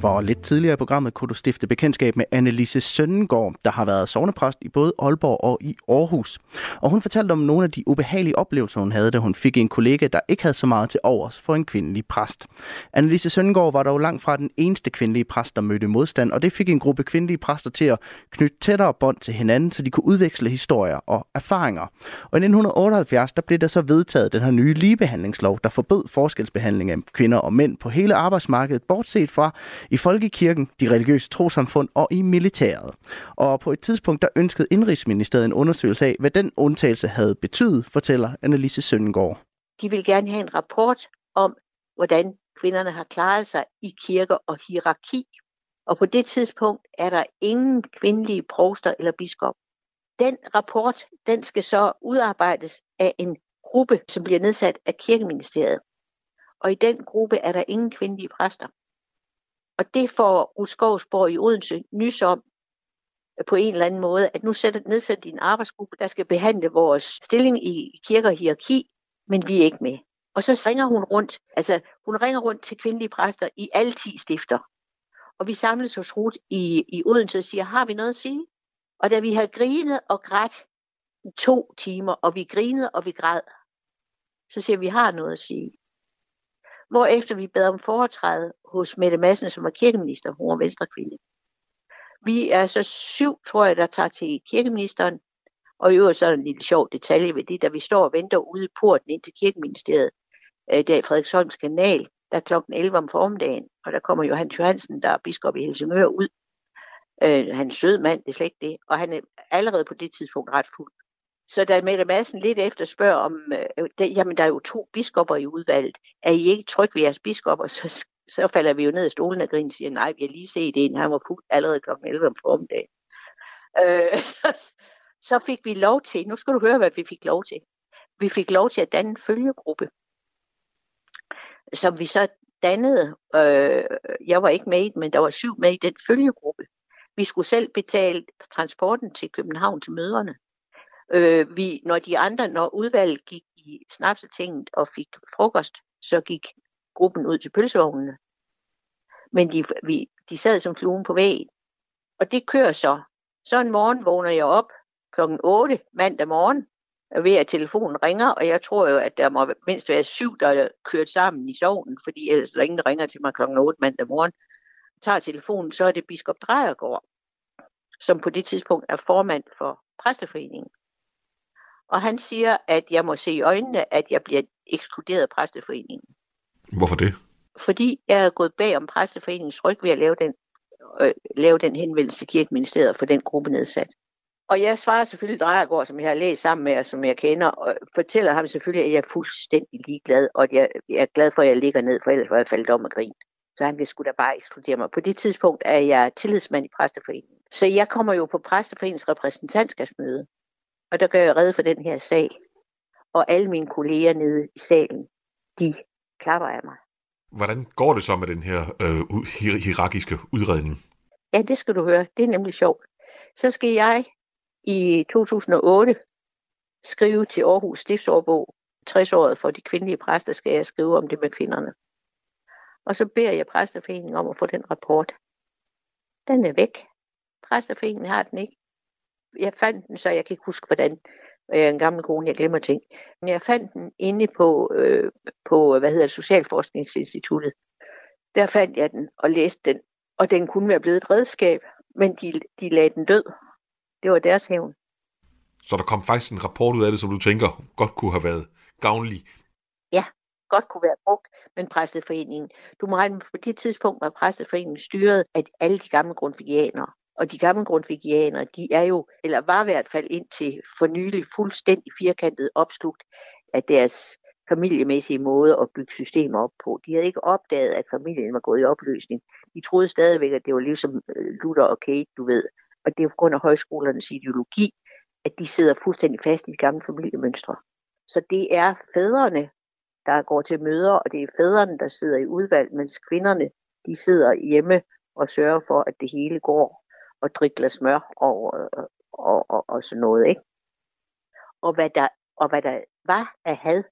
For lidt tidligere i programmet kunne du stifte bekendtskab med Annelise Søndengård, der har været sovnepræst i både Aalborg og i Aarhus. Og hun fortalte om nogle af de ubehagelige oplevelser, hun havde, da hun fik en kollega, der ikke havde så meget til overs for en kvindelig præst. Annelise Søndengård var dog langt fra den eneste kvindelige præst, der mødte modstand, og det fik en gruppe kvindelige præster til at knytte tættere bånd til hinanden, så de kunne udveksle historier og erfaringer. Og i 1978, der blev der så vedtaget den her nye ligebehandlingslov, der forbød forskelsbehandling af kvinder og mænd på hele arbejdsmarkedet, bortset fra i i folkekirken, de religiøse trosamfund og i militæret. Og på et tidspunkt, der ønskede Indrigsministeriet en undersøgelse af, hvad den undtagelse havde betydet, fortæller Annelise Søndengård. De vil gerne have en rapport om, hvordan kvinderne har klaret sig i kirke og hierarki. Og på det tidspunkt er der ingen kvindelige præster eller biskop. Den rapport, den skal så udarbejdes af en gruppe, som bliver nedsat af kirkeministeriet. Og i den gruppe er der ingen kvindelige præster. Og det får Ruskovsborg i Odense nys om øh, på en eller anden måde, at nu sætter, nedsætter de en arbejdsgruppe, der skal behandle vores stilling i kirke og hierarki, men vi er ikke med. Og så ringer hun rundt, altså hun ringer rundt til kvindelige præster i alle 10 stifter. Og vi samles hos Ruth i, i Odense og siger, har vi noget at sige? Og da vi har grinet og grædt i to timer, og vi grinede og vi græd, så siger vi, vi har noget at sige efter vi bad om foretræde hos Mette Madsen, som var kirkeminister, hun var venstre kvinde. Vi er så syv, tror jeg, der tager til kirkeministeren, og i øvrigt så er der en lille sjov detalje ved det, da vi står og venter ude i porten ind til kirkeministeriet, øh, der i Frederiksholms kanal, der er klokken 11 om formiddagen, og der kommer Johan Johansen, der er biskop i Helsingør, ud. Øh, han er sød mand, det er slet ikke det, og han er allerede på det tidspunkt ret fuld. Så da Mette Madsen lidt efter spørger om, øh, øh, det, jamen der er jo to biskopper i udvalget, er I ikke trygge ved jeres biskopper, så, så falder vi jo ned i stolen og griner og siger, nej, vi har lige set en, han var fuld allerede kl. 11 om formiddagen. Øh, så, så fik vi lov til, nu skal du høre, hvad vi fik lov til. Vi fik lov til at danne en følgegruppe, som vi så dannede. Øh, jeg var ikke med men der var syv med i den følgegruppe. Vi skulle selv betale transporten til København til møderne. Øh, vi, når de andre, når udvalget gik i snapsetinget og fik frokost, så gik gruppen ud til pølsevognene. Men de, vi, de sad som fluen på væggen. Og det kører så. Så en morgen vågner jeg op klokken 8 mandag morgen, ved at telefonen ringer, og jeg tror jo, at der må mindst være syv, der er kørt sammen i sovnen, fordi ellers der ingen, der ringer til mig klokken 8 mandag morgen. Jeg tager telefonen, så er det biskop Drejergaard, som på det tidspunkt er formand for præsteforeningen. Og han siger, at jeg må se i øjnene, at jeg bliver ekskluderet af præsteforeningen. Hvorfor det? Fordi jeg er gået bag om præsteforeningens ryg ved at lave den, øh, lave den henvendelse til kirkeministeriet for den gruppe nedsat. Og jeg svarer selvfølgelig Drejergaard, som jeg har læst sammen med, og som jeg kender, og fortæller ham selvfølgelig, at jeg er fuldstændig ligeglad, og at jeg, jeg er glad for, at jeg ligger ned, for ellers var jeg faldet om og grin. Så han vil sgu da bare ekskludere mig. På det tidspunkt er jeg tillidsmand i præsteforeningen. Så jeg kommer jo på præsteforeningens repræsentantskabsmøde, og der gør jeg redde for den her sag. Og alle mine kolleger nede i salen, de klapper af mig. Hvordan går det så med den her øh, hierarkiske udredning? Ja, det skal du høre. Det er nemlig sjovt. Så skal jeg i 2008 skrive til Aarhus Stiftsårbog, 60-året for de kvindelige præster, skal jeg skrive om det med kvinderne. Og så beder jeg præsterforeningen om at få den rapport. Den er væk. Præsterforeningen har den ikke. Jeg fandt den, så jeg kan ikke huske, hvordan. Jeg er en gammel kone, jeg glemmer ting. Men jeg fandt den inde på, øh, på hvad hedder det, Socialforskningsinstituttet. Der fandt jeg den og læste den, og den kunne være blevet et redskab, men de, de lagde den død. Det var deres hævn. Så der kom faktisk en rapport ud af det, som du tænker godt kunne have været gavnlig. Ja, godt kunne være brugt, men præsteforeningen. Du må regne på det tidspunkt var præsteforeningen styret af alle de gamle grundvigianere. Og de gamle grundvigianere, de er jo, eller var i hvert fald indtil for nylig fuldstændig firkantet opslugt af deres familiemæssige måde at bygge systemer op på. De havde ikke opdaget, at familien var gået i opløsning. De troede stadigvæk, at det var ligesom øh, Luther og Kate, du ved. Og det er på grund af højskolernes ideologi, at de sidder fuldstændig fast i de gamle familiemønstre. Så det er fædrene, der går til møder, og det er fædrene, der sidder i udvalg, mens kvinderne, de sidder hjemme og sørger for, at det hele går og drikker smør og, og, og, og, og sådan noget. Ikke? Og, hvad der, og hvad der var af had,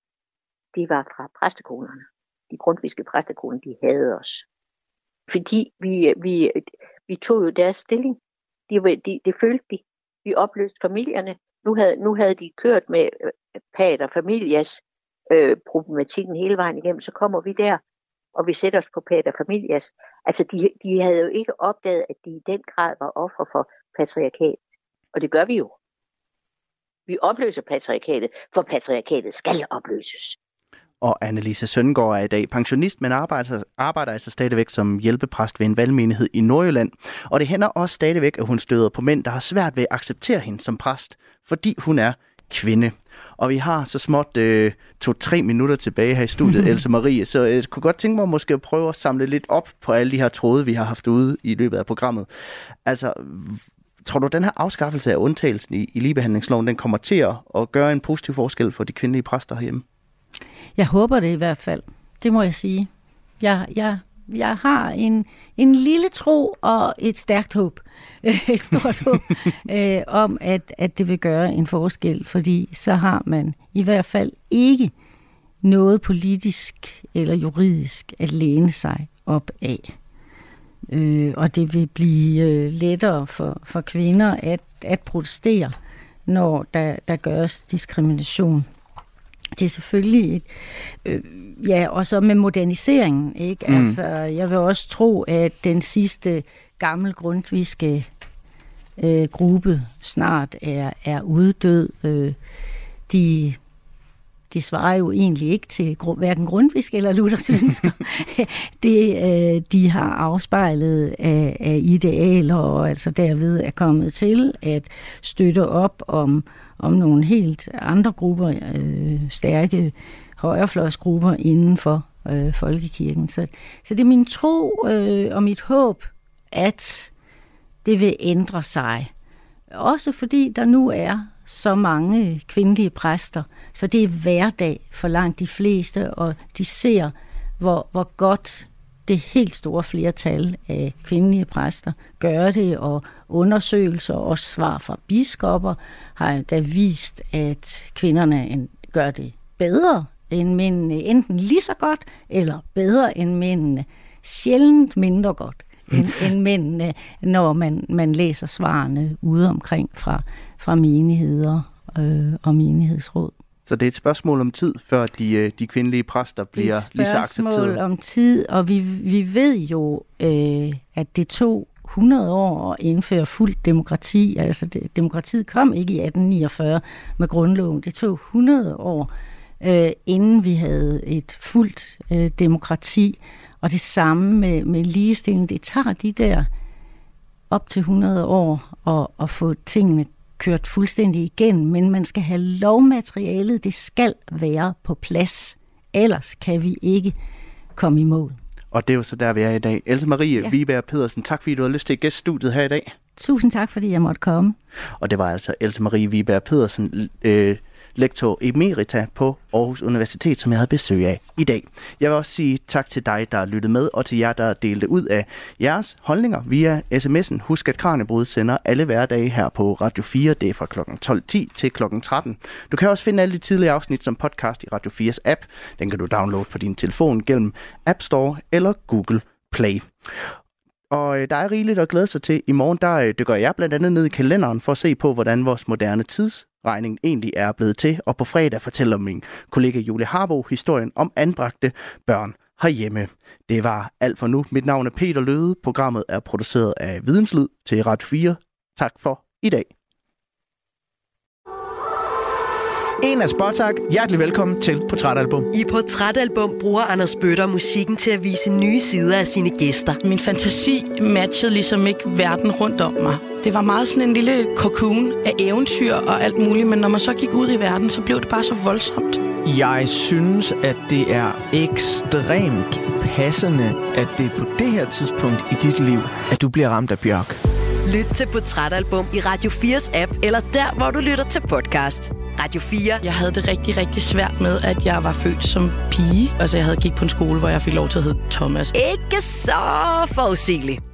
det var fra præstekonerne. De grundviske præstekoner, de havde os. Fordi vi, vi, vi tog jo deres stilling. De, de, det følte de. Vi opløste familierne. Nu havde, nu havde de kørt med øh, pater familias øh, problematikken hele vejen igennem. Så kommer vi der, og vi sætter os på pater familias. Altså, de, de havde jo ikke opdaget, at de i den grad var ofre for patriarkat. Og det gør vi jo. Vi opløser patriarkatet, for patriarkatet skal opløses og Annelise Søndergaard er i dag pensionist, men arbejder, arbejder altså stadigvæk som hjælpepræst ved en valgmenighed i Nordjylland. Og det hænder også stadigvæk, at hun støder på mænd, der har svært ved at acceptere hende som præst, fordi hun er kvinde. Og vi har så småt øh, to-tre minutter tilbage her i studiet, Else Marie, så jeg kunne godt tænke mig måske at prøve at samle lidt op på alle de her tråde, vi har haft ude i løbet af programmet. Altså, tror du, den her afskaffelse af undtagelsen i, i ligebehandlingsloven, den kommer til at gøre en positiv forskel for de kvindelige præster herhjemme? Jeg håber det i hvert fald. Det må jeg sige. Jeg, jeg, jeg har en, en lille tro og et stærkt håb, et stort håb, øh, om, at, at det vil gøre en forskel, fordi så har man i hvert fald ikke noget politisk eller juridisk at læne sig op af. Øh, og det vil blive øh, lettere for, for kvinder at, at protestere, når der, der gøres diskrimination det er selvfølgelig et, øh, ja, og så med moderniseringen, ikke? Mm. Altså, jeg vil også tro, at den sidste gammel grundviske øh, gruppe snart er, er uddød. Øh, de, de svarer jo egentlig ikke til hverken grundvisk eller luthersvensker. det, øh, de har afspejlet af, af idealer, og altså derved er kommet til at støtte op om om nogle helt andre grupper, øh, stærke højrefløjsgrupper inden for øh, folkekirken. Så, så det er min tro øh, og mit håb, at det vil ændre sig. Også fordi der nu er så mange kvindelige præster, så det er hverdag for langt de fleste, og de ser, hvor, hvor godt det helt store flertal af kvindelige præster gør det, og undersøgelser og svar fra biskopper har da vist, at kvinderne gør det bedre end mændene, enten lige så godt eller bedre end mændene, sjældent mindre godt end, end mændene, når man, man læser svarene ude omkring fra, fra menigheder øh, og menighedsråd. Så det er et spørgsmål om tid, før de, øh, de kvindelige præster bliver lige så accepteret? Det er et spørgsmål om tid, og vi, vi ved jo, øh, at det tog 100 år at indføre fuldt demokrati. Altså det, demokratiet kom ikke i 1849 med grundloven. Det tog 100 år, øh, inden vi havde et fuldt øh, demokrati. Og det samme med, med ligestilling. Det tager de der op til 100 år at, at få tingene kørt fuldstændig igen, men man skal have lovmaterialet, det skal være på plads. Ellers kan vi ikke komme i mål. Og det er jo så der, vi er i dag. Else Marie ja. Viberg Pedersen, tak fordi du har lyst til at gæste studiet her i dag. Tusind tak, fordi jeg måtte komme. Og det var altså Else Marie Viberg Pedersen, øh, lektor emerita på Aarhus Universitet, som jeg havde besøg af i dag. Jeg vil også sige tak til dig, der lyttede med, og til jer, der delte ud af jeres holdninger via sms'en. Husk, at Kranjebrud sender alle hverdage her på Radio 4. Det er fra kl. 12.10 til kl. 13. Du kan også finde alle de tidligere afsnit som podcast i Radio 4's app. Den kan du downloade på din telefon gennem App Store eller Google Play. Og øh, der er rigeligt at glæde sig til. I morgen der øh, dykker jeg blandt andet ned i kalenderen for at se på, hvordan vores moderne tids regningen egentlig er blevet til. Og på fredag fortæller min kollega Julie Harbo historien om anbragte børn herhjemme. Det var alt for nu. Mit navn er Peter Løde. Programmet er produceret af Videnslyd til Radio 4. Tak for i dag. En af Spotak. Hjertelig velkommen til Portrætalbum. I Portrætalbum bruger Anders Bøtter musikken til at vise nye sider af sine gæster. Min fantasi matchede ligesom ikke verden rundt om mig. Det var meget sådan en lille cocoon af eventyr og alt muligt, men når man så gik ud i verden, så blev det bare så voldsomt. Jeg synes, at det er ekstremt passende, at det er på det her tidspunkt i dit liv, at du bliver ramt af bjørk. Lyt til Portrætalbum i Radio 4's app, eller der, hvor du lytter til podcast. Radio 4. Jeg havde det rigtig, rigtig svært med, at jeg var født som pige. Altså, jeg havde gik på en skole, hvor jeg fik lov til at hedde Thomas. Ikke så forudsigeligt.